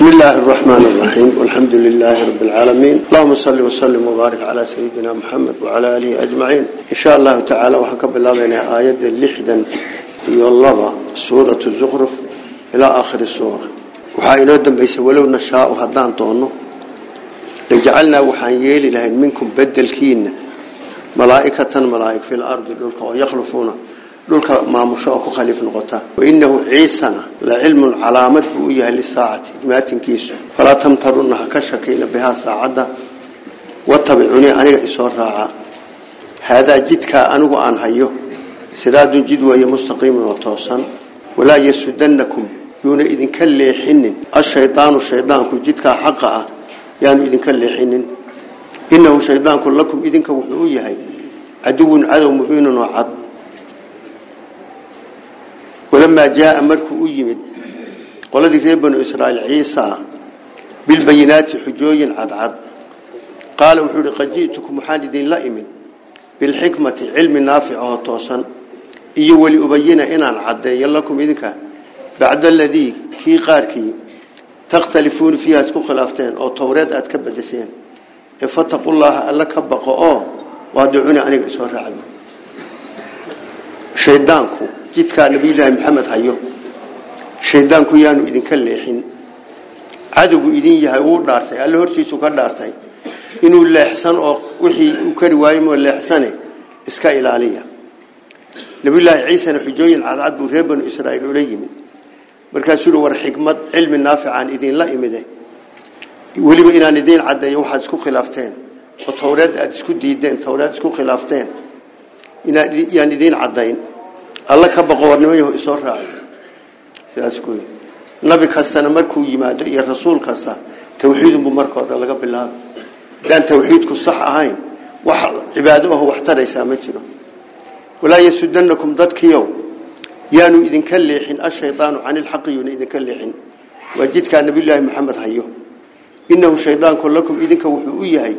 بسم الله الرحمن الرحيم والحمد لله رب العالمين اللهم صل وسلم وبارك على سيدنا محمد وعلى آله أجمعين إن شاء الله تعالى وحكب الله بين آيات اللحدا يولضى سورة الزخرف إلى آخر السورة وحاينو دنبيس ولو نشاء هدان طونه لجعلنا وحايل منكم بدل كين ملائكة ملائك في الأرض يخلفون dhulka maamusho oo ku khaliif noqota. Wainahu ciisana la cilmun calaamad buu u yahay lisaacati imaatinkiisu falaa tamtarunna ha ka shakayna bihaa saacadda. Watabicunii aniga isoo raaca. Haadaa jidkaa anigu aan hayo. Siraadun jid weeye mustaqiimun oo toosan. Walaa yasudannakum yuuna idinka leexinin. Ashaydaanu shaydaanku jidkaa xaqa ah yaanu idinka leexinin. Inahu shaydaanku lakum idinka wuxuu u yahay caduwun cadow mubiinun oo ولما جاء مركو يمد قال ذي بنو إسرائيل عيسى بالبينات حجوي عد عد قال وحول قد جئتكم محادثين لا إمن بالحكمة علم نافع وطوسا إيو ولي أبين إن عد يلكم إذنك بعد الذي كي قاركي تختلفون فيها سكو خلافتين أو توريد أتكبدسين فاتقوا الله ألا كبقوا أوه وادعوني عنك إسوار عبد شيطانكم jidkaa nabiyullaahi maxamed hayo shaydaanku yaanu idinka leexin. Cadowgu idin yahay uu dhaartay alle hortiisu ka dhaartay. Inuu leexsan oo wixii uu kari waayey moo leexsane iska ilaaliya. Nabiyullaahi ciisana xujooyin cadcad buu reer banu israa'iil ula yimid. Markaasuu war xikmad cilmi naaficaan idinla imide. Weliba inaan idiin caddeeyo waxaad isku khilaafteen oo towreed aad isku diideen towreed isku khilaafteen yaan idiin caddayn alla ka baqo warnimayahu isoo raacay sidaas ku nabi kastana markuu yimaado iyo rasuul kasta tawxiidunbu markooda laga bilaabo hadaan tawxiidku sax ahayn wax cibaado ah wax taraysaa ma jiro. Walaa yasudannakum dadkiyow yaanu idinka leexin ashaydaanu cani lxaqi yuuna idinka leexin. Waa jidkaa maxamed hayo. Inahu shaydaanku lakum idinka wuxuu u yahay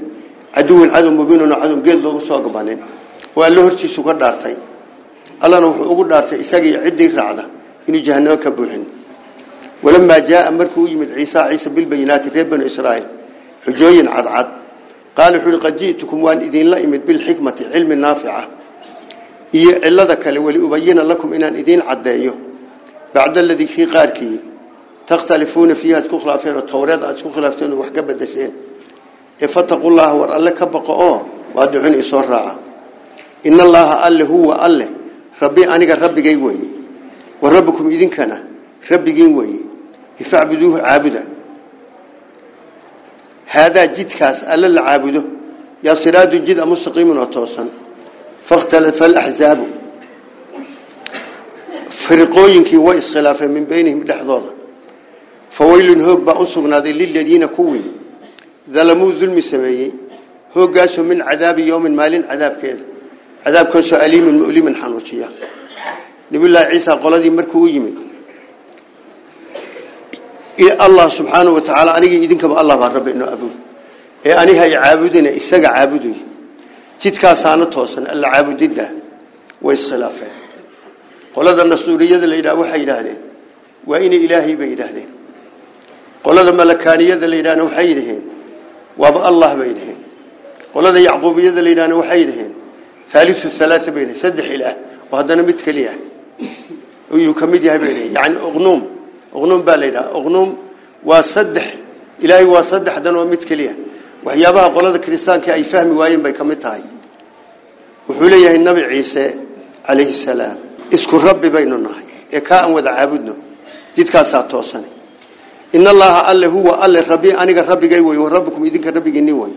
caduwin cadow mubiinun cadow geed loogu soo gabanin oo alle hortiisu ka dhaartay allana wuxuu ugu dhaartay isagii ciddii raacda inuu jahannamo ka buuxin. Walamaa jaaa markuu yimid ciisa ciisa bilbayinaati reer banu israa'iil xujooyin cadcad. Qaala wuxuu qad ji'tukum waan idinla imid bilxikmati cilmi naafica. Iyo cilada kale wali ubayina lakum inaan idiin caddeeyo. Bacda aladii kii qaarkii takhtalifuuna fiiha isku khilaafeen oo towreed aad isku khilaafteen oo wax ka bedesheen ee war alle ka baqo oo waa ducun isoo raaca. Ina allaha alle huwa alle rabbi aniga rabbigay weeye wa rabbukum idinkana rabbigiin weeye ifacbuduuhu caabuda. Haadaa jidkaas alla la caabudo. Yaa siraadu jid a mustaqiimun oo toosan. Fakhtalafa alaxzaabu fariqooyinkii way iskhilaafeen min beynihim dhexdooda. Fawaylun hoog baa u sugnaaday liladiina kuwii. Dalamuu dulmi sameeyey. Hooggaasoo min cadaabi yowmin maalin cadaabkeeda cadaabkaasoo aliimin mu'limin xanuujiya. Nabiyullaahi ciisa qoladii markuu u yimid allah subxaanahu wa tacaala anigii idinkaba allah baa rabbi inoo abuud ee aniha i caabudina isaga caabuday. Jidkaasaana toosan alla caabudidda way iskhilaafeen qolada nasuuriyada la yidhaha waxay yidhaahdeen waa inay ilaahay bay yidhaahdeen. Qolada malakaaniyada la yidhahna waxay yidhaheen waaba allah bay yidhaheen. Qolada yacquubiyada la yidhahna waxay yidhaheen ثالث الثلاثة بينه سدح إله وهذا نمت كليه ويكمد يهبينه يعني أغنوم أغنوم بالينا أغنوم وصدح إلهي وصدح دان ومت كليه وحيابها قولة كريستان كأي فهم وايين بيكمتها وحوليه النبي عيسى عليه السلام اسكو ربي بيننا إكاء وذعابدنا جدك ساتوصني إن الله قال هو قال ربي أنا ربي جاي وربكم إذنك ربي جني وين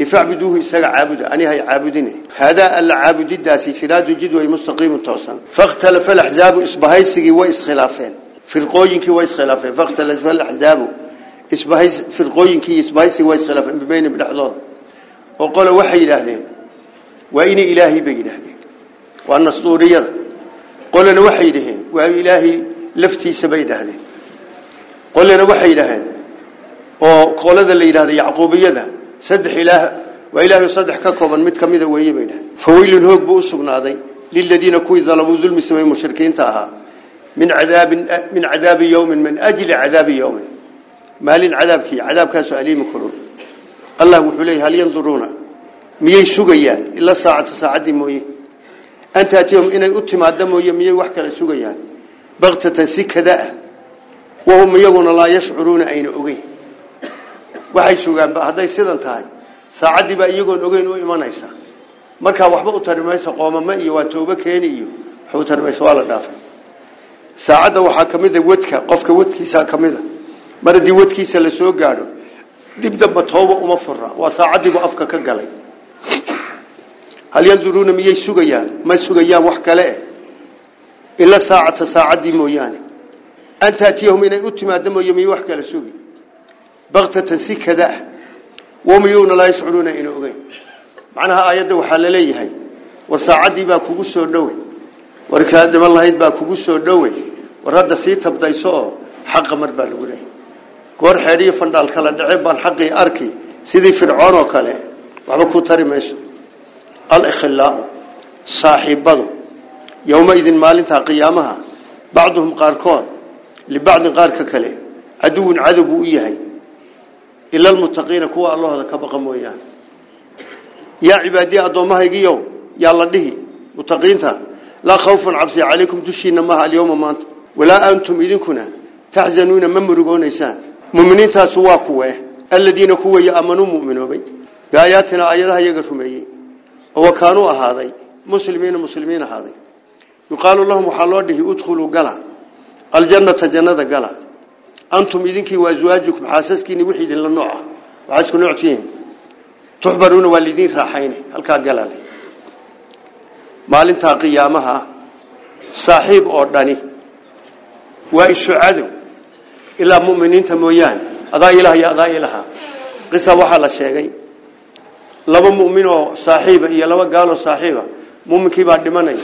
وي فاعبدوه إساق عابد أني هاي عابدين هذا العابد الداسي سراد جد ومستقيم توصل فاختلف الأحزاب إصبهيسي وإسخلافين فرقوينك وإسخلافين فاختلف الأحزاب إصبهيس فرقوينك إصبهيسي وإسخلافين ببين بالأحضار وقال وحي لهذين وإن إلهي بإلهين وأن الصورية قال وحي لهين وإلهي لفتي سبيد هذين قال وحي لهين وقال ذا اللي هذا يعقوبية saddex ilaah waa ilaahay saddex ka kooban mid ka mid ah weeyay bayda fawaylun hoog buu sugnaaday lilladina kuwi zalamu zulmi samay mushrikiinta ahaa min cadaab min cadaab yawm min ajli cadaab yawm maalin cadaabkii cadaabkaasoo aliimi kulul. Allah wuxuu leeyahy hal yanduruuna? Miyay sugayaan? Ila saacata saacaddii mooye. An taatiyahum inay u timaadda mooye miyay wax kale sugayaan? Baktatan si kada ah wahum iyaguna laa yashcuruuna ayna ogeyn waxay sugaanba hadday sidan tahay. Saacaddii baa iyagoon ogeyn u imanaysa. Markaa waxba u tari mayso qoomamo iyo waa toobo keeni iyo waxba u dhaafay. Saacadda waxaa ka wadka qofka wadkiisaa ka mid wadkiisa la soo gaadho dib damba tooba uma fura waa saacaddiibu afka ka galay. Hal yanduruuna miyay sugayaan? Ma sugayaan wax kale eh? Ila saacaddii mooyaane. An taatiyahum inay u timaadda mooye miyay wax kale sugi baktatan si kada ah. Wamiyuuna laa yashcuruuna ogeyn. Macnaha aayadda waxaa la leeyahay war saacaddii baa kugu soo dhowe. War kaa dhiman lahayd baa kugu soo dhowe. War hadda sii tabdayso oo xaqa mar baa lagu leeyahy goor xeedhiyo fandhaal kala dhace baan xaqii arki sidii fircoon oo kale. Waxba ku tari mayso. Alkhilaau saaxiibadu yowmaidin maalintaa qiyaamaha bacduhum qaarkood libacdin qaarka kale caduwun cadow u yahay ila almuttaqiina kuwa allahooda ka baqa mooyaane. Yaa cibaadiya addoommahaygiiyow yaa la dhihi muttaqiinta laa khawfun cabsi calaykum dushiina maaha alyowma maanta. Walaa antum idinkuna taxzanuuna ma murugoonaysaan. Muminiintaasu waa kuwe aladiina kuwa yaamanuu muminoobay. Biaayaatina aayadaha iyaga rumeeyey oo kaanuu ahaaday muslimiina muslimiin ahaaday. Yuqaalu lahum waxaa loo dhihi udkhuluu gala aljannata jannada gala antum idinkii waaswaajukum xaasaskiini wixii idinla nooca. Waxaa isku nooctihiin tuxbaruuna waa lidiin raaxayne halkaa galale maalintaa qiyaamaha saaxiib oo dhani. Waa isu cadow ilaa muminiinta mooyaane. Adaa ilaah iyo adaa ilaha qisa waxaa la sheegay. Laba mumin oo saaxiiba iyo laba gaaloo saaxiiba muminkii baa dhimanaya.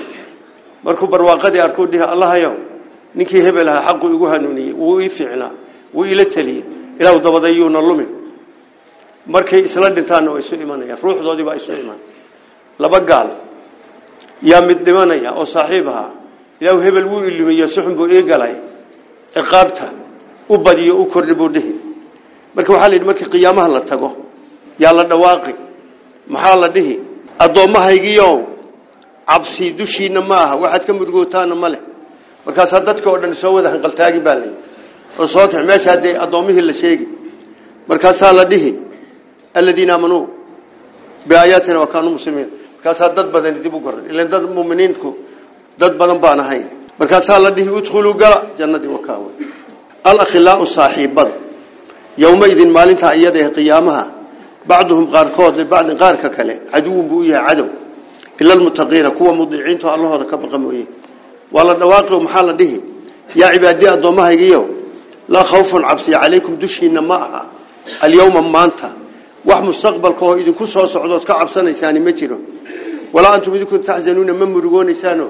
Markuu barwaaqadii arkuu dhihi allahayow ninkii hebel ahaa xaqu igu hanuuniyey wuu ii fiicnaa wuu ila taliyey ilaahu dabadayuuna lumin. Markay isla dhintaanna way isu imanayaan. Ruuxdoodii baa isu iman laba gaal. Yaa mid dhimanaya oo saaxiib ahaa. Ilaahu hebel wuu ilumiyo suxun buu ii galay. Ciqaabta u badiyo u kordhi buu dhihi. Marka waxaa la yidhi markii qiyaamaha la tago yaa la dhawaaqi. Maxaa la dhihi? Addoommahaygiiow cabsi dushiina ma aha. Waxaad ka murugootaana ma leh markaasaa dadka oo dhan soo wada hanqaltaagi baa layihi oo soo kax meesha haddee addoommihii la sheegi markaasaa la dhihi aladiina aamanuu biaayaatina wa kaanuu muslimiin. Markaasaa dad badan dib u goran ilan dad muminiinku dad badan baan ahayn. Markaasaa la dhihi udkhuluu gala jannadii wakaawe alakhilaau saaxiibada yowmaidin maalintaa iyada qiyaamaha bacduhum qaarkood libacdin qaarka kale caduwun buu yahay cadow. Ila almuttaqiina kuwa mudiciinto allahooda ka baqa mooye waa la dhawaaqi maxaa la dhihi? Yaa cibaadiya addoommahaygiiyo laa khawfun cabsiya calaykum dushiina ma aha. Alyowma maanta wax mustaqbalka oo idinku soo socdood ka cabsanaysaani ma jiro. Walaa antum idinku taxzanuuna ma murugoonaysaano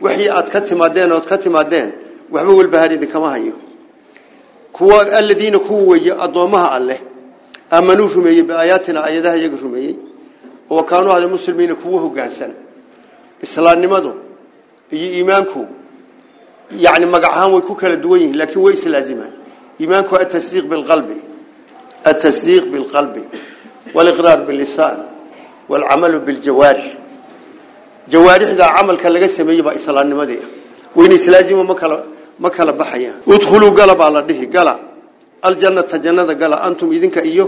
wixii aad ka timaadeen ood ka timaadeen waxba walbahaar idinkama hayo. Kuwa aladiina kuwa weeye addoommaha alleh aamanuu rumeeyey biaayaatina aayadaha iyaga rumeeyey oo kaanuu ahda muslimiina kuwa hoggaansan. Islaamnimadu iyo iimaanku yani magac ahaan way ku kala duwan yihiin laakiin way islaazimaan iimaanku atasdiiq bilqalbi atasdiiq bilqalbi waliqraar billisaan walcamalu biljawaarix. Jawaarixda camalka laga sameeyey baa islaamnimadii wayna islaazima ma kala ma kala baxayaan. Udkhuluu gala baa la dhihi gala. Aljannata jannada gala. Antum idinka iyo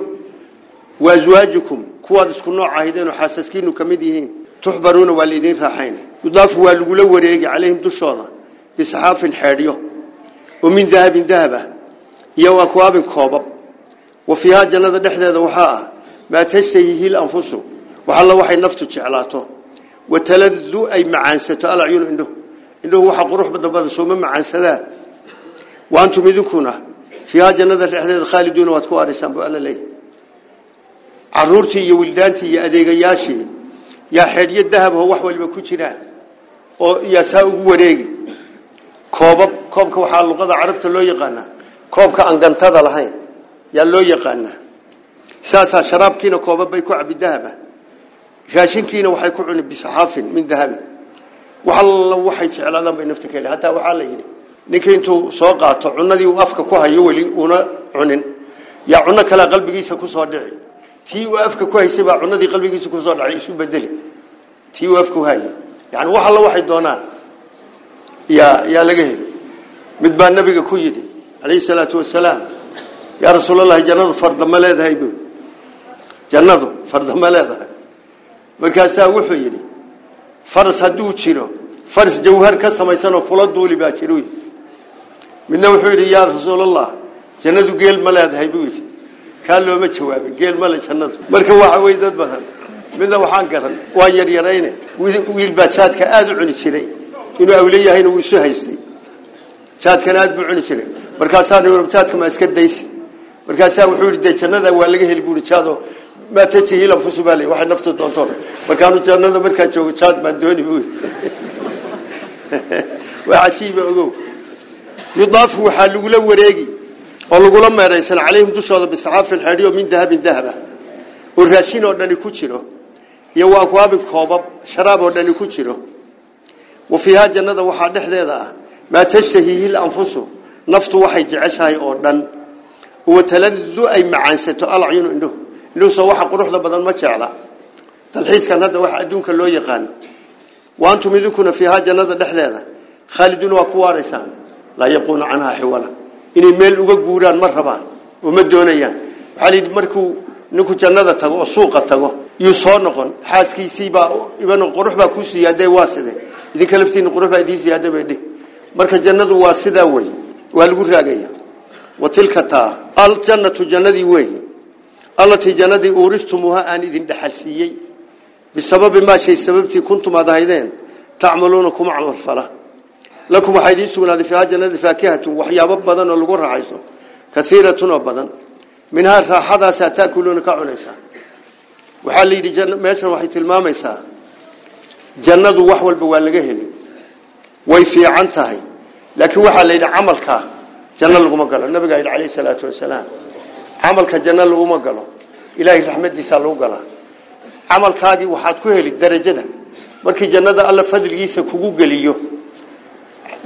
waaswaajukum kuwaad isku nooc ahaydeen oo xaasaskiinu ka mid yihiin. Tuxbaruuna waa laydin raaxayna yudaafu waa lagula wareegi calayhim dushooda bisxaafin xeedhyo oo min dahabin dahaba iyo akwaabin koobab wa fiihaa jannada dhexdeeda waxaa ah maa tashtahihi lanfusu waxalla waxay naftu jeclaato. Wataladu ay macaansato alacyunu indhuhu indhuhu waxa qurux badan badan sooma macaansadaan wa antum idinkuna fiihaa jannada dhexdeeda khaaliduuna waad ku aaraysaan buu alla leeyahy caruurtii iyo wildaantii iyo oo yaa saa ugu wareegi. Koobab koobka waxaa luqada carabta loo yaqaanaa koobka aan lahayn yaa loo yaqaanaa saasaa sharaabkiina koobab bay ku cabi dahaba. Raashinkiina waxay ku cuni bisaxaafin min dahabin. Wax alla waxay jeclaadaan bay nafta ka heli hataa waxaa la yidhi ninka intuu soo qaato cunadii uu afka ku hayo weli una cunin. Yaa cuno kale qalbigiisa ku soo dhici. Tii afka ku haysay baa cunadii qalbigiisa ku soo dhacay isu bedeli tii uu afka ku hayay yani wax alla waxay doonaan yaa yaa laga heli mid baa nabiga ku yidhi calayhi salaatu wasalaam yaa rasuulallahi jannadu fardama leedahay buu jannadu fardama leedahay. Markaasaa wuxuu yidhi faras hadduu jiro faras jawhar ka samaysanoo kula duuli baa jiro midna wuxuu yidhi yaa rasuulallah jannadu geel ma leedahay buu yidhi. Kaa looma jawaabay geel male jannadu. Marka waxa wey dad badan midna waxaan garan waan yaryarayne. Wiil baa jaadka aada u cuni jiray. Inuu awle yahayna isu haystay. Jaadkana aad buu cuni jiray. Markaasaa jaadka ma iska daysi. Markaasaa wuxuu yidhi jannada waa laga heli buuri jaado maa tajihi lanfusu baa le waxay naftu markaanu jannada markaan joogo jaad baan dooni buu waa cajiiba ogow. Yudaafu waxaa lagula wareegi oo lagula meeraysan calayhim dushooda bisaxaafin xeedhiyo min dahabin dahaba. Oo raashin oo iyo waa akwaabin koobab sharaab oo dhani ku jiro. Wa fiihaa jannada waxaa dhexdeeda ah maa tashtahiihi lanfusu naftu waxay jeceshahay oo dhan. Wataladu ay macaansato alacyunu indhuhu indhuhusoo waxa quruxda badan ma jecla. Dalxiiskan hadda waxa adduunka loo yaqaano wa antum idinkuna fiihaa jannada dhexdeeda khaaliduuna waa ku waaraysaan. Laa yaquuna canhaa inay meel uga guuraan ma rabaan oo doonayaan. Waxaa markuu ninku jannada tago oo suuqa tago yuu soo noqon. Xaaskiisiibaa iban qurux baa ku siyaadee waa sidee idinka laftiina qurux baa idiin siyaada bay dhih marka jannadu waa sidaa wey waa lagu raagaya. Wa tilka taa aljannatu jannadii weeye allatii jannadii uuristumuuha aan idin dhexalsiiyey bisababi maa shay sababtii kuntum aad ahaydeen tacmaluuna kuma camalfala lakum waxaa idiin sugnaaday fiiha jannada faakihatun waxyaabo badan oo lagu raaxayso kaiiratun oo badan minhaa raaxadaasaa taakuluuna ka cunaysaa. Waxaa la yidhi meeshan waxay tilmaamaysaa jannadu wax walba waa laga heli way fiican tahay. Laakiin waxaa la yidhi camalkaa janno laguma galo. Nabigaa yidhi calayhi salaatu wasalaam camalka janno laguma galo. Ilaahay raxmadiisaa lagu galaa camalkaagii waxaad ku heli darajada. Markii jannada alla fadligiisa kugu geliyo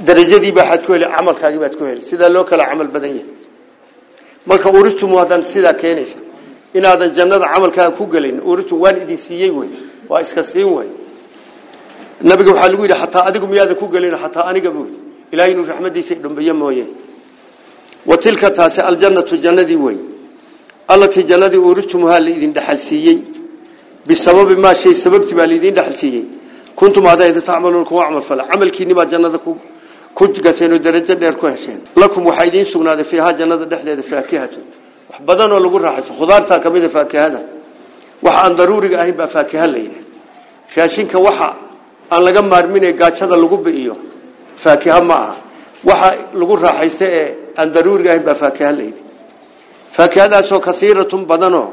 darajadii baaad ku heli camalkaagii baad ku heli. Sidaa loo kala camal badan yahay marka uristumu haddaan sidaa keenaysa. Inaadan jannada camalkaaga ku gelin uristum waan idin siiyey wey waa iska siin wey nabiga waxaa lagu yidhi xataa adigu miyaadan ku gelin xataa aniga yidhi. Ilahay inuu raxmadiisa idhambeeye mooye. Wa tilka taasi aljannatu jannadii wey allatii jannadii uristumuhaa laidin dhexal siiyey. Bisababi maa shay sababtii baa laidin dhexal siiyey. Kuntum adayda tacmaluuna kuwa camal fala. Camalkiinni baa jannada ku ku oo darajo dheer ku hesheen. Lakum waxaa idiin sugnaaday fiihaa jannada dhexdeeda faakihatun wax badan oo lagu raaxayso. Khudaartaa ka faakihada. Waxa aan daruuriga ahayn baa faakiha la yidhaha raashinka waxa aan laga maarminay gaajada lagu bi'iyo faakiha ma waxa lagu raaxaysta ee aan daruuriga ahayn baa faakiha la yidhi. Faakihadaasoo kaiiratun badanoo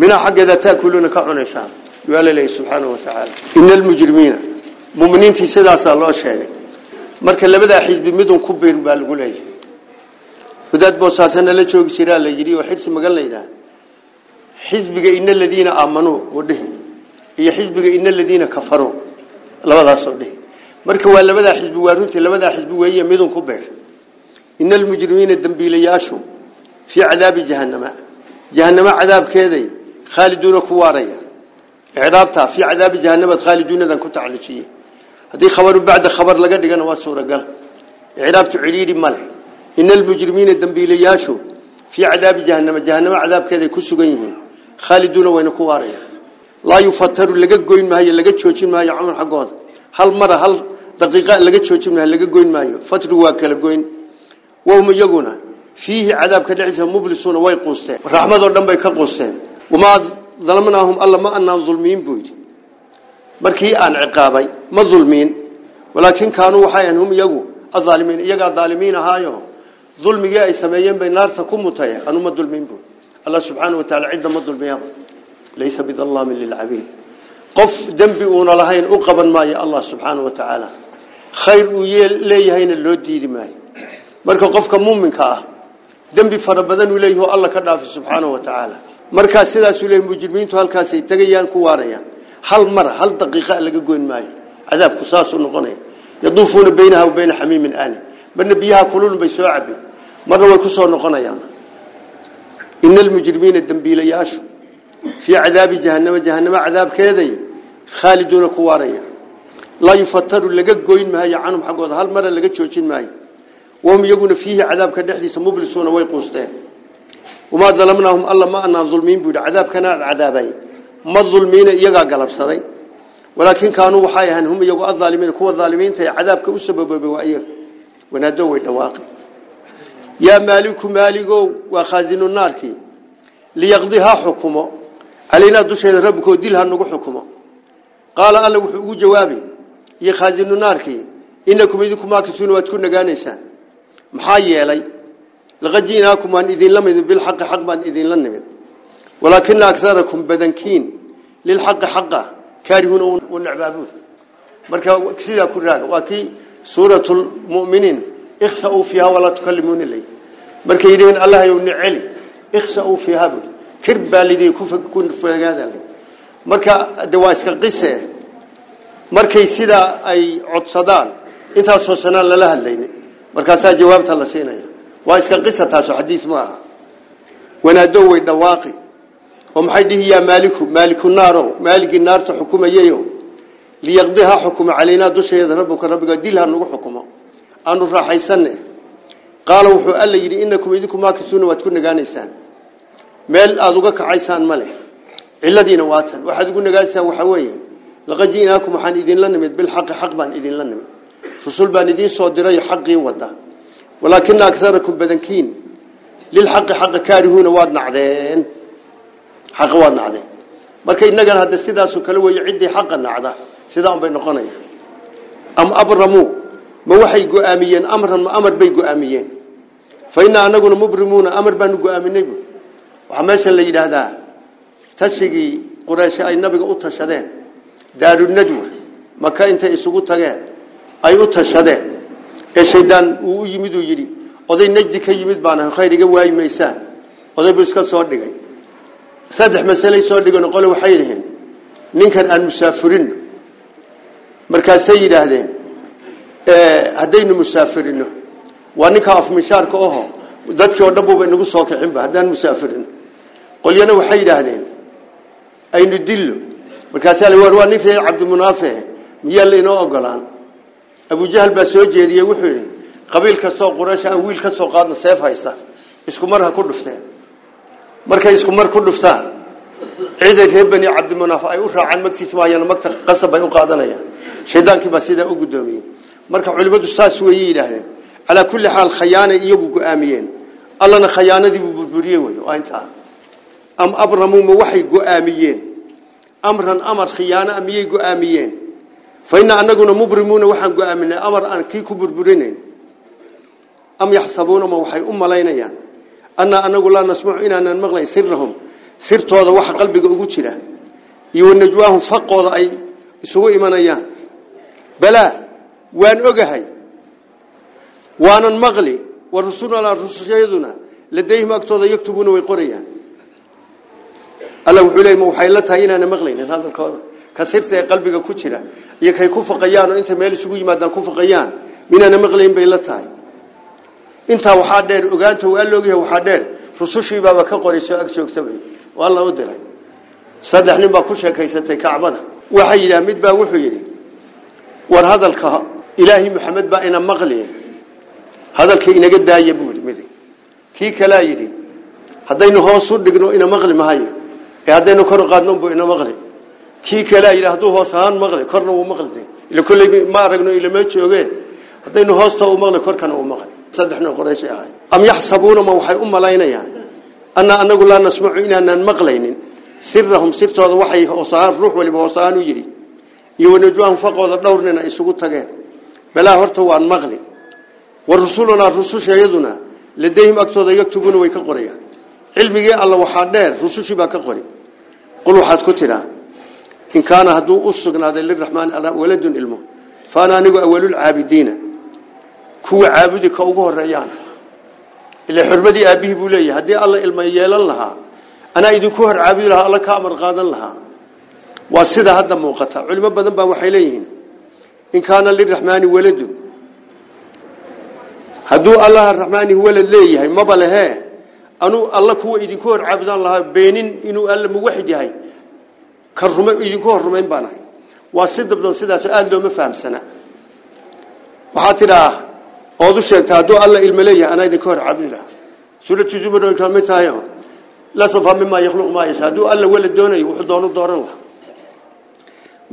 minaa xaggeeda taakuluuna ka cunaysaan. Waa la subxaanahu watacaala ina almujrimiina muminiintii sidaasaa loo sheegay marka labadaa xisbi midun ku biir baa lagu leeyahay. Wadaad boosaasana la joogi jiraa la yidhi oo xirsi magan la yidhaah. Xisbiga ina aladiina aamanuu oo iyo xisbiga ina aladiina kafaruu labadaasoo dhihi. Marka waa labadaa xisbi waa runtii labadaa xisbi weeye midun ku beer ina almujrimiina dembiilayaashu fii cadaabi jahannama. Jahannama cadaabkeeday khaaliduuna ku waaraya. Icraabta fii cadaabi jahannamaad khaaliduunadan ku tacalujiyey haddii khabaru bacda khabar laga dhigana waa suuragal. Icraabtu cidhiidhi ma leh. Ina almujrimiina dembiilayaashu fii cadaabi jahannama jahannama cadaabkeeday ku sugan yihiin. Khaaliduuna wayna ku waaraya laa yufataru laga goyn maayo laga joojin maayo camal xaggooda hal mara hal daqiiqa laga joojin maayo laga goyn maayo. Fatru waa kala goyn. Wahum iyaguna fiihi cadaabka dhexdiisa mublisuuna way quusteen. Raxmadoo dhan bay ka quusteen. Wamaa dalamnaahum alla ma anaan dulmiin buu yidhi. Markii aan ciqaabay ma dulmiin. Walaakin kaanuu waxay ahan hum iyagu adaalimiin iyagaa daalimiin ahaayo. Dulmigii ay sameeyeen bay naarta ku mutay anu ma dulmiin buu. Allah subxaana wa taala cidda ma dulmiyaba. Laysa bidallaamin lilcabiid. Qof dembi uuna lahayn u qaban maayo allah subxaana wa tacaala khayr uu leeyahayna loo diidi maayo. Marka qofka muuminka ah dembi fara badan uu leeyahay alla ka dhaafi subxaana wa tacaala markaa sidaasuu leeyahay mujrimiintu halkaasay tegayaan ku waarayaan. Hal mar hal daqiiqa laga goyn maayo cadaabku saasuu noqonaya. Yaduufuuna baynaha wa bayna xamiimin aani marna biyaha kululun bay soo cabeen marna way ku soo noqonayaan. Ina almujrimiina dembiilayaashu fii cadaabi jahannama jahannama cadaabkeeday khaaliduuna ku waaraya. Laa yufataru laga goyn maayo canhum xaggooda hal mara laga joojin maayo. Wahum iyaguna fiihi cadaabka dhexdiisa mublisuuna way quusteen. Wamaa dalamnaahum alla ma anaan dulmiin buu yidhi cadaabkana cadaabay. Ma dulmiina iyagaa galabsaday walaakin kaanuu waxay ahaan hum iyagu adaalimiin kuwa daalimiinta ee cadaabka u sababobay waa iyaga. Wanaado way dhawaaqi yaa maaliku maaligow waa khaasinu naarkii liyaqdi ha xukumo. Calaynaa dusheeda rabbikoo dil ha nagu xukumo. Qaala alla wuxuu ugu jawaabay iyo khaasinu naarkii inakum idinku maakisuuna waad ku nagaanaysaan maxaa yeelay laqad ji'naakum waan idinla nimid. Bilxaqi xaq kaarihuuna u necbaabuun marka sidaa ku raaga waa kii suuratu lmu'miniin ikhsa'uu fiiha walaa tukallimuuna ilay markay yidhaheen allah yow niceli ikhsa'uu fiiha buu kir baa lidii ku fogaada marka de waa iska qise. Markay sidaa ay codsadaan intaasoo sanaan lala hadlayni. Markaasaa jawaabta la siinaya. Waa iska qisa taasoo xadiis ma aha. Wanaado way dhawaaqi oo maxay dhihi yaa maaliku maaliku naarow maaligii naarta xukumayayo liyaqdiha xukuma calaynaa dusheeda rabbuka rabbiga dilha nagu xukumo. Aanu raaxaysanne. Qaala wuxuu alla yidhi inakum idinku maakisuuna waad ku nagaanaysaan. Meel aada uga kacaysaan ma leh. Ciladiina waatan waxaad ugu nagaanaysaan waxaa weeye. Laqad ji'naakum waxaan idinla nimid. Bilxaqi xaq baan idinla nimid. Rusul baan idiin soo diray xaqii wada walaakina akarakum badankiin. Lilxaqi xaqa kaarihuuna waad nacdeen xaqa waad nacdeen marka innagana hadda sidaasoo kale weeye ciddii xaqa nacda sidaa unbay noqonaya am abramuu ma waxay go'aamiyeen amran ma amar bay go'aamiyeen. Fa innaa mubrimuuna amar baanu go'aaminay bu waxaa la yidhaahdaa tashigii qureyshe ay nabiga u tashadeen daarunadwa maka intay isugu tageen ay u tashadeen. Ee shaydaan uu yimid uu yidhi oday najdi ka yimid baana khayr iga oday buu iska soo dhigay saddex masalay soo dhigan qole waxay dhaheen ninkan aan musaafirino markaasay yidhaahdeen haddaynu musaafirino waa ninka afmishaarka oho dadkii oo dhan buuba inagu soo kicinba haddaan musaafirino qolyana waxay yidhaahdeen aynu dillo. Markaasaa la waa nin reer cabdimunaafe miyaa laynoo ogolaan abujahal baa soo jeediyey wuxuu yidhi qabiil kastoo quraysh aan wiil ka soo qaadna seef haysta markay isku mar ku dhuftaan ciiday reer bani cabdimunaaf ay u raacaan magtiis maayana magta qasab bay u qaadanayaan. Shaydaankii baa sidaa u guddoomiyey. Marka culimmadu saas weeye yidhaahdeen calaa kulli xaal khayaanay iyagu go'aamiyeen. Allana khayaanadiibuu burburiyey wey waa intaa. Am abramuu ma waxay go'aamiyeen? Amran amar khiyaana miyay go'aamiyeen? Fa anaguna mubrimuuna waxaan go'aaminay amar aan kii ku burburinayn. Am yaxsabuuna ma waxay u malaynayaan annaa anagu laa nasmacu inaanaan maqlayn sirahum sirtooda waxa qalbiga ugu jira iyo wanajwaahum faqooda ay isugu imanayaan balaa waan ogahay waanan maqli wa rusulnaa rusushayaduna ladayhim agtooda yaktubuuna way qorayaan alla wuxuu leeyay ma waxay la tahay inaana maqlaynin hadalkooda ka sirta ee qalbiga ku jira iyo kay ku faqayaan oo inta meel isugu intaa waxaa dheer ogaanta waa loogyahay waxaa dheer rusushii baaba ka qorayso ag joogtabay. Waa la u diray saddex nin baa ku sheekaysatay kacbada waxay yidhaah mid baa wuxuu yidhi war hadalka ilaahi maxamed baa ina maqliye. Hadalka inaga daaya buu yidhi mid kii kalaa yidhi haddaynu hoos u dhigno ina maqli mahayo ee haddaynu kor qaadno buu ina maqli. Kii kalaa yidhi hadduu hoos maqli korna wuu maqli. Ila kolley ma aragno ilama jooge haddaynu hoosta u maqli korkana uu maqli saddexna qoraysh ahay am yaxsabuuna ma waxay u malaynayaan? Anna anagu laa nasmacu inaanaan maqlaynin. Sirahum sirtooda waxay hoosahaan ruux waliba hoosahaan u yidhi. Iyo wanajwaahum faqooda dhowr isugu tageen. Balaa horta waan maqli. Wa rusulunaa rusushayaduna ladayhim agtooda yaktubuuna way ka qorayaan. Cilmigii alla waxaa dheer rusushii baa ka qori. Qul waxaad ku tidhaa in kaana hadduu u sugnaaday liraxmaani waladun ilmo faana anigu awalulcaabidiina kuwa caabudi ka ugu horeeyaan ila xurmadii aabihii buu leeyahay. Haddii alla ilma yeelan lahaa anaa idinku hor caabudi lahaa alla ka amar qaadan lahaa. Waa sida hadda muuqata. Culimo badan baa waxay leeyihiin. In kaana liraxmaani waladun. Hadduu allaha raxmaani walad leeyahay maba lehee anuu alla kuwa idinku hor caabudaan lahaa beenin inuu alla muwaxid yahay ka idinku hor rumayn baan waa si sidaas aada looma fahamsana. Waxaa tidhaa ood u sheegta hadduu alla ilmo leeyahay anaa idinka hor caabudi lahaa. Suuratu zumar way ka mid tahay la safa mima yakhluq ma yasha hadduu alla wala doonayo wuxuu doonu dooran lahaa.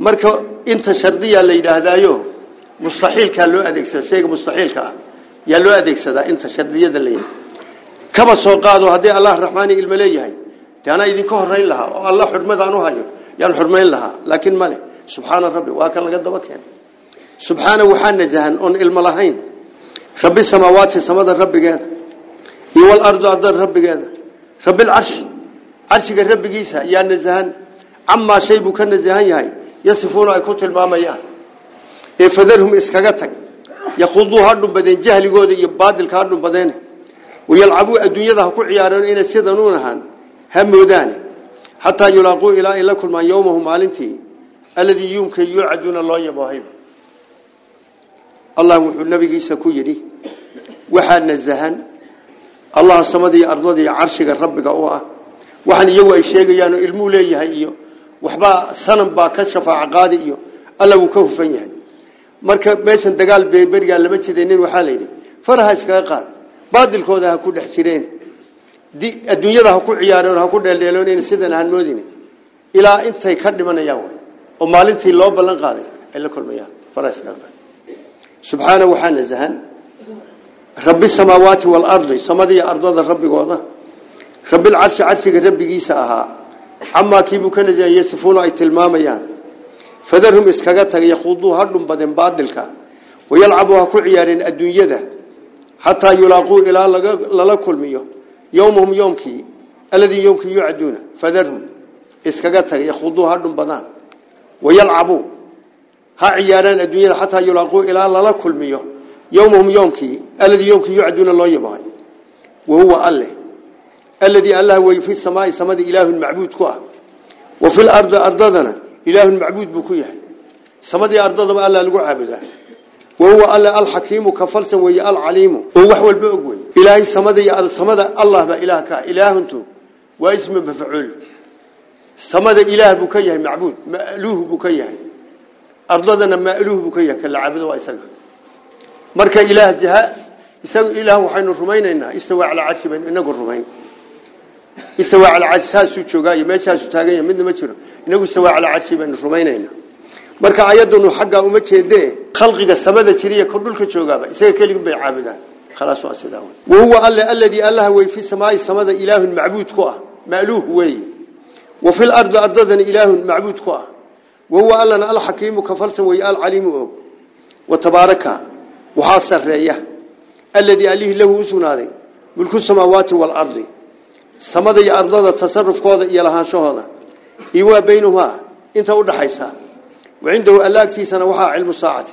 Marka inta shardiya la yidhaahdaayo mustaxiilkaa loo adeegsada shayga mustaxiilka ah yaa loo adeegsadaa inta shardiyada la yidhahda kaba soo qaado haddii allah raxmaani ilmo leeyahay dee anaa idinka horayn lahaa oo alla xurmadaan u hayo yaan xurmayn lahaa. Laakiin male subxaana rabbi waa kan laga daba keenay. Subxaana waxaa najahan oon ilmo lahayn rabbi samaawaati samada rabbigeeda. Iyo walardu ardada rabbigeeda. Rabbilcarshi carshiga rabbigiisa yaa nasahan camaa shay buu ka nasahan yahay. Yasifuuna ay ku tilmaamayaan. Ee fadarhum iskaga tag. Yaquduu ha dhumbadeen jahligooda iyo baadilka ha dhumbadeene wayalcabuu adduunyada ku ciyaareen inay sidan u nahaan ha moodaane. Xataa yulaaquu ilaa ay la kulmaan yowmahu maalintii. Alladii yuumka yuucaduuna loo yaboohay allah wuxuu nabigiisa ku yidhi waxaa nasahan. Allah ardada iyo carshiga rabbiga u ah. Waxaan iyagu ay sheegayaan oo ilmuu leeyahay iyo waxbaa sanam baa ka shafaaco qaadi iyo alla wuu ka hufan yahay. Marka meeshan dagaal beeberigaa lama jidaynin waxaa la yidhi faraha iskaga qaad baadilkooda ku dhex jireen adduunyada ku ciyaareen ha ku dheeldheeloon sidan ahaan moodin ilaa intay ka dhimanayaan way oo maalintii loo ballan qaaday ay la kulmayaan faraha iskaga qaad. Subxaana waxaa nasahan rabbi samaawaati waalardi samadii ardada rabbigooda. Rabbilcarshi carshiga rabbigiisa ahaa. Camaa kiibuu ka nasahan yasifuuna ay tilmaamayaan. Fadarhum iskaga taga yaquuduu ha dhumbadeen baadilka. Wayalcabuu ha ku ciyaareen adduunyada. Xataa yulaaquu ilaa lala kulmiyo. Yowmahum yoomkii alladii yoomkii yucaduuna fadarhum iskaga taga yaquuduu ha dhumbadaan. Wayalcabuu ha ciyaaraan adduunyada xataa yulaaquu ilaa lala kulmiyo yowmahum yoomkii alladii yoomkii yucaduuna loo yabahay wahuwa alle alladii allah wey fi samaai samada ilaahun macbuud ku ah wa fi lardi ardadana ilaahun macbuud buu ku yahay samadii ardadaba alla lagu caabudaa wahuwa alle alxakiimu ka falsan weeye alcaliimu oo wax walba og wey ilaahay samada iyo samada allah baa ilaah ka ilaahuntu waa ismi mafcuul samada ilaah buu ka yahay macbuud ma'luuh buu ka yahay ardadana ma'luuh buu ka yahay kala caabudo waa isaga marka ilaah jaha isaga ilaah waxaynu rumaynaynaa istawa ala arshi baynu inagu rumayn. Istawa ala arshi saasu joogay meeshaasu taagan yahay midna ma jiro. Inagu istawa ala arshi baynu rumaynaynaa. Marka ayadunu xagga uma jeedee khalqiga samada jiriya ko dhulka joogaba isaga kaliya bay caabudaan. Khalaas waa sidaa way huwa alla alladhi allah way fi samaa'i samada ilaahun macbuud ku ah. Ma'luuh way wa fil ardi ardadan ilaahun macbuud ku ah. Wa huwa allana al hakiimu ka falsan way al alimu og. Wa tabaaraka waxa sareeya alladhi alihi lahu usunaaday mulku samawati wal ardi samada iyo ardada tasarrufkooda iyo lahaanshahooda iyo baynahuma inta u dhaxaysa وعنده ألاكسي سنة وحا علم الساعة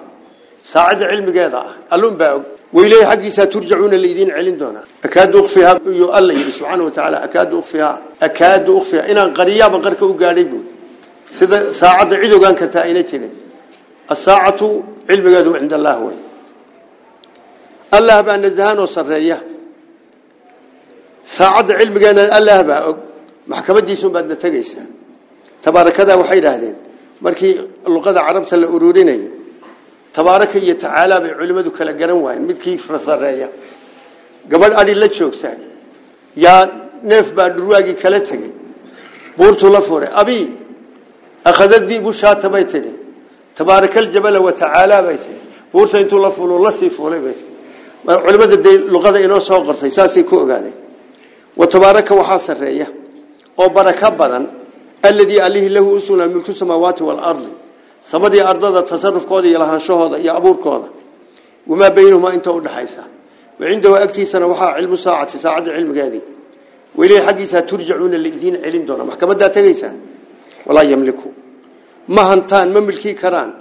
ساعة علم قيضة ألون باق وإليه حقي سترجعون الذين علم دونا أكاد أخفيها يؤلي سبحانه وتعالى أكاد أخفيها أكاد أخفيها إنا قريبا قرك أقاربون ساعة عدو كان كتائنة جنين الساعة علم قيضة عند الله هو الله بأن الزهان وصرية ساعة علم قيضة الله باق محكمة ديسون بعد تقيسا تبارك هذا وحيد هذين markii luqada carabta la ururinay tabaaraka iyo tacaala bay culimadu kala garan waayeen midkii fasareeya gabadh adhi la joogta yaa neef baa dhurwaagii kala tegay buurtu la furay abi akhadadii bushaata bay tidhi tabaaraka aljabala wa tacaala bay tidhi buurta intuu la fulo la sii fuulay bay tidhi culimada de luqada inoo soo qortay saasay ku ogaadeen wa tabaaraka waxaa sareeya oo baraka badan الذي عليه له أسولا ملك السماوات والأرض سمدي أرضا تصرف كودا يلهان شهودا يا أبور كودا وما بينهما انت ودحيسا وعنده أكسي سنة وحا علم ساعة ساعة علم قادي وإليه حقيسا ترجعون الذين علم دونا محكمة دا تغيسا ولا يملكوا ما هنتان ما ملكي كران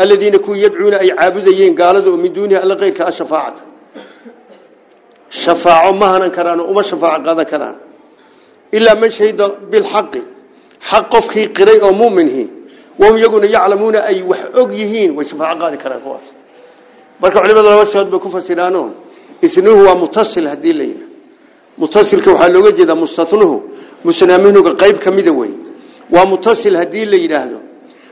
الذين كو يدعون أي عابدين قالوا من دونها ألا غير كالشفاعة شفاعة ما هنن كران وما شفاعة قادة كران إلا من شهد بالحق حق قفكي قري أو مؤمنه وهم يقولون يعلمون أي وحقيهين وشفاعة قادة كران كواس marka culimada laba soo bay ku fasiraanoo isnuhu waa mutasil hadii leeyahay mutasilka waxaa looga jeedaa mustanuhu musnaaminuga qayb ka mida wey waa mutasil haddii la yidhaahdo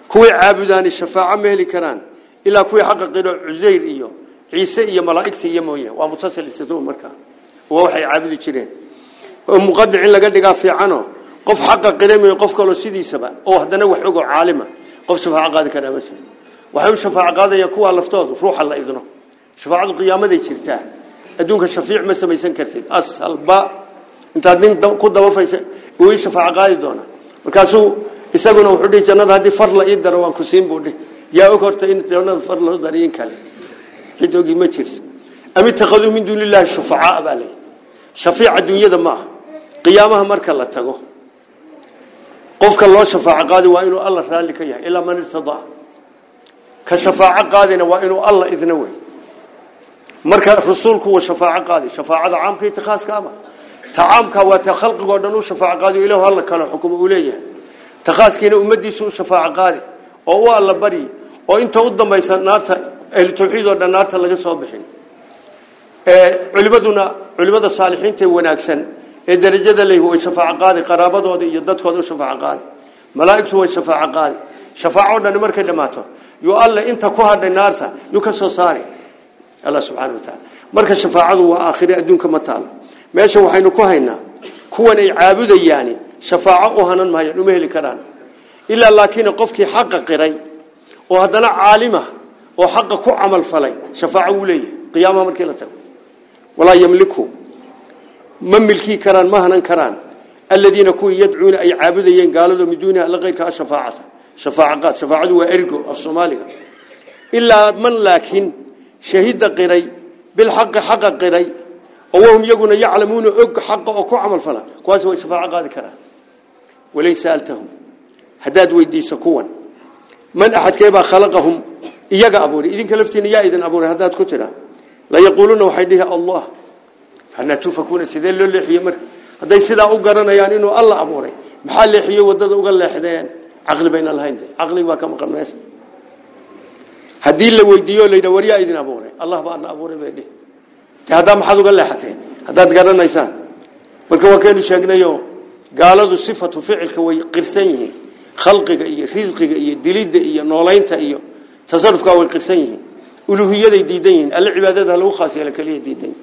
kuwii caabudaani shafaaco ma heli karaan ilaa kuwii xaqa qiro cusayr iyo ciise iyo malaa'igta iyo mooye waa mutasil istitnu markaa waa waxay caabudi jireen. Oo muqadic in laga dhigaa fiicano. Qof xaqa qiramayo qof kaloo sidiisaba oo haddana wax ogoo caalima qof shafaaco qaadi karaa ma jiro waxay u shafaaco qaadayaan kuwaa laftoodu ruuxa la idno. Shafaacadu qiyaamaday jirtaa. Adduunka shafiic ma samaysan kartid. Asalba intaad nin ku dabafaysa uu shafaaco qaadi doona markaasuu isaguna wuxuu dhihi jannada haddii far la ii daro waan ku siin buu dhihi. Yaa og horta in jannada far loo dariyin kale cid ogi ma jirto. Am ittakhaduu min duuni illaahi shufacaa baa leeyahy shafiic adduunyada ma aha. Qiyaamaha marka la tago. Qofka loo shafaaco qaadi waa inuu alla raalli ka yahay ilaa man irtadaa. Ka shafaaco qaadina waa inuu alla idna wey marka rasuulku waa shafaaco qaadi shafaacada caamka iyo khaaska ama ta caamka waa ta khalqigo dhan u shafaaco qaadi ilaahu alla kala xukumo uu leeyahay. Ta khaaskiina ummadiisu u shafaaco qaadi oo u alla bari oo inta u dambaysa naarta ahlu tawxiid oo dhan naarta laga soo bixin. Culimaduna culimada saalixiinta wanaagsan ee darajada leh way shafaaco qaadi qaraabadooda iyo dadkooda u shafaaco qaadi malaa'igtu way shafaaco qaadi. Shafaaco dhan markay dhamaato yu alla inta ku hadhay naarta yu ka soo saari. Allah subhanahu wa ta'ala. Marka shafaacadu waa aakhire adduunka ma taalo meesha waxaynu ku haynaa kuwan ay caabudayaan shafaaco u hanan maayaan uma heli karaan. Ilaa laakiin qofkii xaq qiray oo haddana caalima oo xaq ku amal falay shafaaco uu leeyahay qiyaamaha markii la tago. Walaa yamliku ma milki karaan ma hanan karaan. Alladina ku yadcuuna ay caabudayeen gaalado miduuna la qeyrka shafaacata. Shafaacad shafaacadu waa ergo af Soomaaliga. Ilaa man laakiin shahida qiray bil haqq haqq qiray oo wahum yaguna yaclamuuna og xaq oo ku amal fala kuwaas way shafaaco qaadi karaan. Walaysa altahum hadaad weydiiso kuwan. Man ahad kayba khalaqahum iyaga abuuri idinka laftiina yaa idin abuuri hadaad ku tira la yaquluna waxay dhihi allah hana tufakuna sidee loo leexiyo mar haday sidaa u garanayaan inuu alla abuuray maxaa leexiyo waddada uga leexdeen? Aqli bayna lahayn aqli waa ka maqan meesha. Hadii la weydiiyo leeyda wariya idin abuuray allah baa abuuray bay dhihi. Hadaa maxaad uga leexateen? Hadaad garanaysaan? Marka waa keenu sheegnayo gaaladu sifatu ficilka way qirsan yihiin khalqiga iyo risqiga iyo dilida iyo nooleynta iyo tasarrufka way qirsan yihiin. Uluhiyaday diidan yihiin. Alla cibaadada lagu khaas kaliya diidan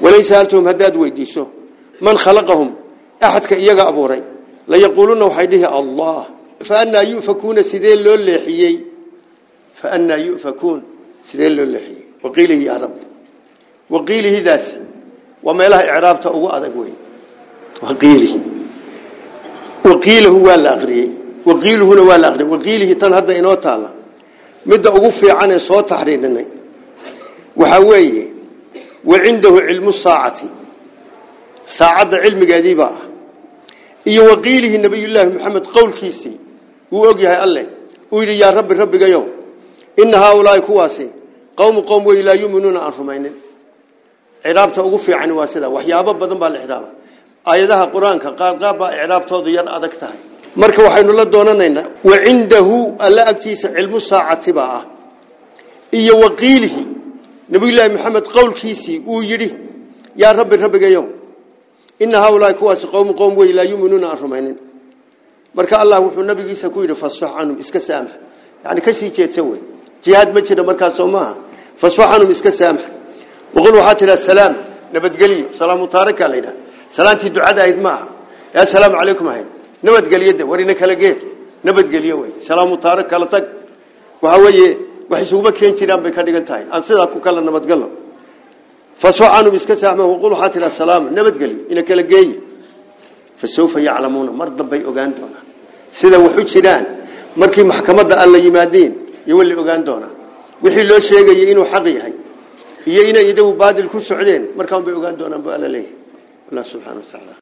walaysa antum weydiiso man khalaqahum ahadka iyaga abuuray. La yaquluna waxay dhihi allah. Fa anna yufakuna sidee loo leexiyay fa anna yufakun sidee loo leexiyay waqiilihi ya rabbi. Waqiilihi daas wa meelaha i'raabta ugu adag weey waqiilihi. Waqiiluhu wala aqriyay waqiiluhuna wala aqriyay waqiilihi tan hadda inoo taala midda ugu fiican ee soo taxriirinay waxa weeye وعنده علم الساعة ساعة علم قديبة iyo waqiilihi nabiyullaahi maxamed qowlkiisii uu og yahay alle uu yidhi yaa rabbi rabbigayow ina haaulaahi kuwaasi qowmu qowm wey laa yuminuuna aan rumaynin ciraabta ugu fiican waa sida waxyaabo badan baa la ixraaba aayadaha qur-aanka qaar qaar baa icraabtoodu yar adag tahay marka waxaynu la doonanaynaa wacindahu alla agtiisa cilmu saacati baa ah iyo waqiilihi. Nabiyullaahi maxamed qowlkiisii uu yidhi yaa rabbi rabbigayow ina haaulaahi kuwaasi qowmu qowm wey laa yuminuuna aan rumaynin. Marka allah wuxuu nabigiisa ku yidhi fasfax canhum iska saamax. Yani ka sii jeedsa wey. Jihaad ma jira markaasoo maaha. Fasfax canhum iska saamax. Waqul waxaa tidhaa salaam nabadgeliyo salaamu taarika la yidhaha. Salaantii ducada ahayd ma aha. Ee assalaamu calaykum ahayd nabadgeliyada warina kala gee nabadgeliyo wey salaamu taarik kala tag. Waxa weeye wax isuguma keen jiraan bay ka dhigan tahay. Aan sidaa ku kala nabadgalno fasfax canhum iska saamax waqul waxaa tidhaa salaam nabadgeliyo ina kala geeye. Fasawfa yaclamuuna mar dambay ogaan doonaan. Sida waxu jiraan markii maxkamadda alla yimaadeen iyo wali ogaan doonaan. Wixii loo sheegayay inuu xaq yahay iyo inay idagu baadil ku socdeen markaan bay ogaan doonaan buu alla leeyahay. Allah subxaana wa tacaala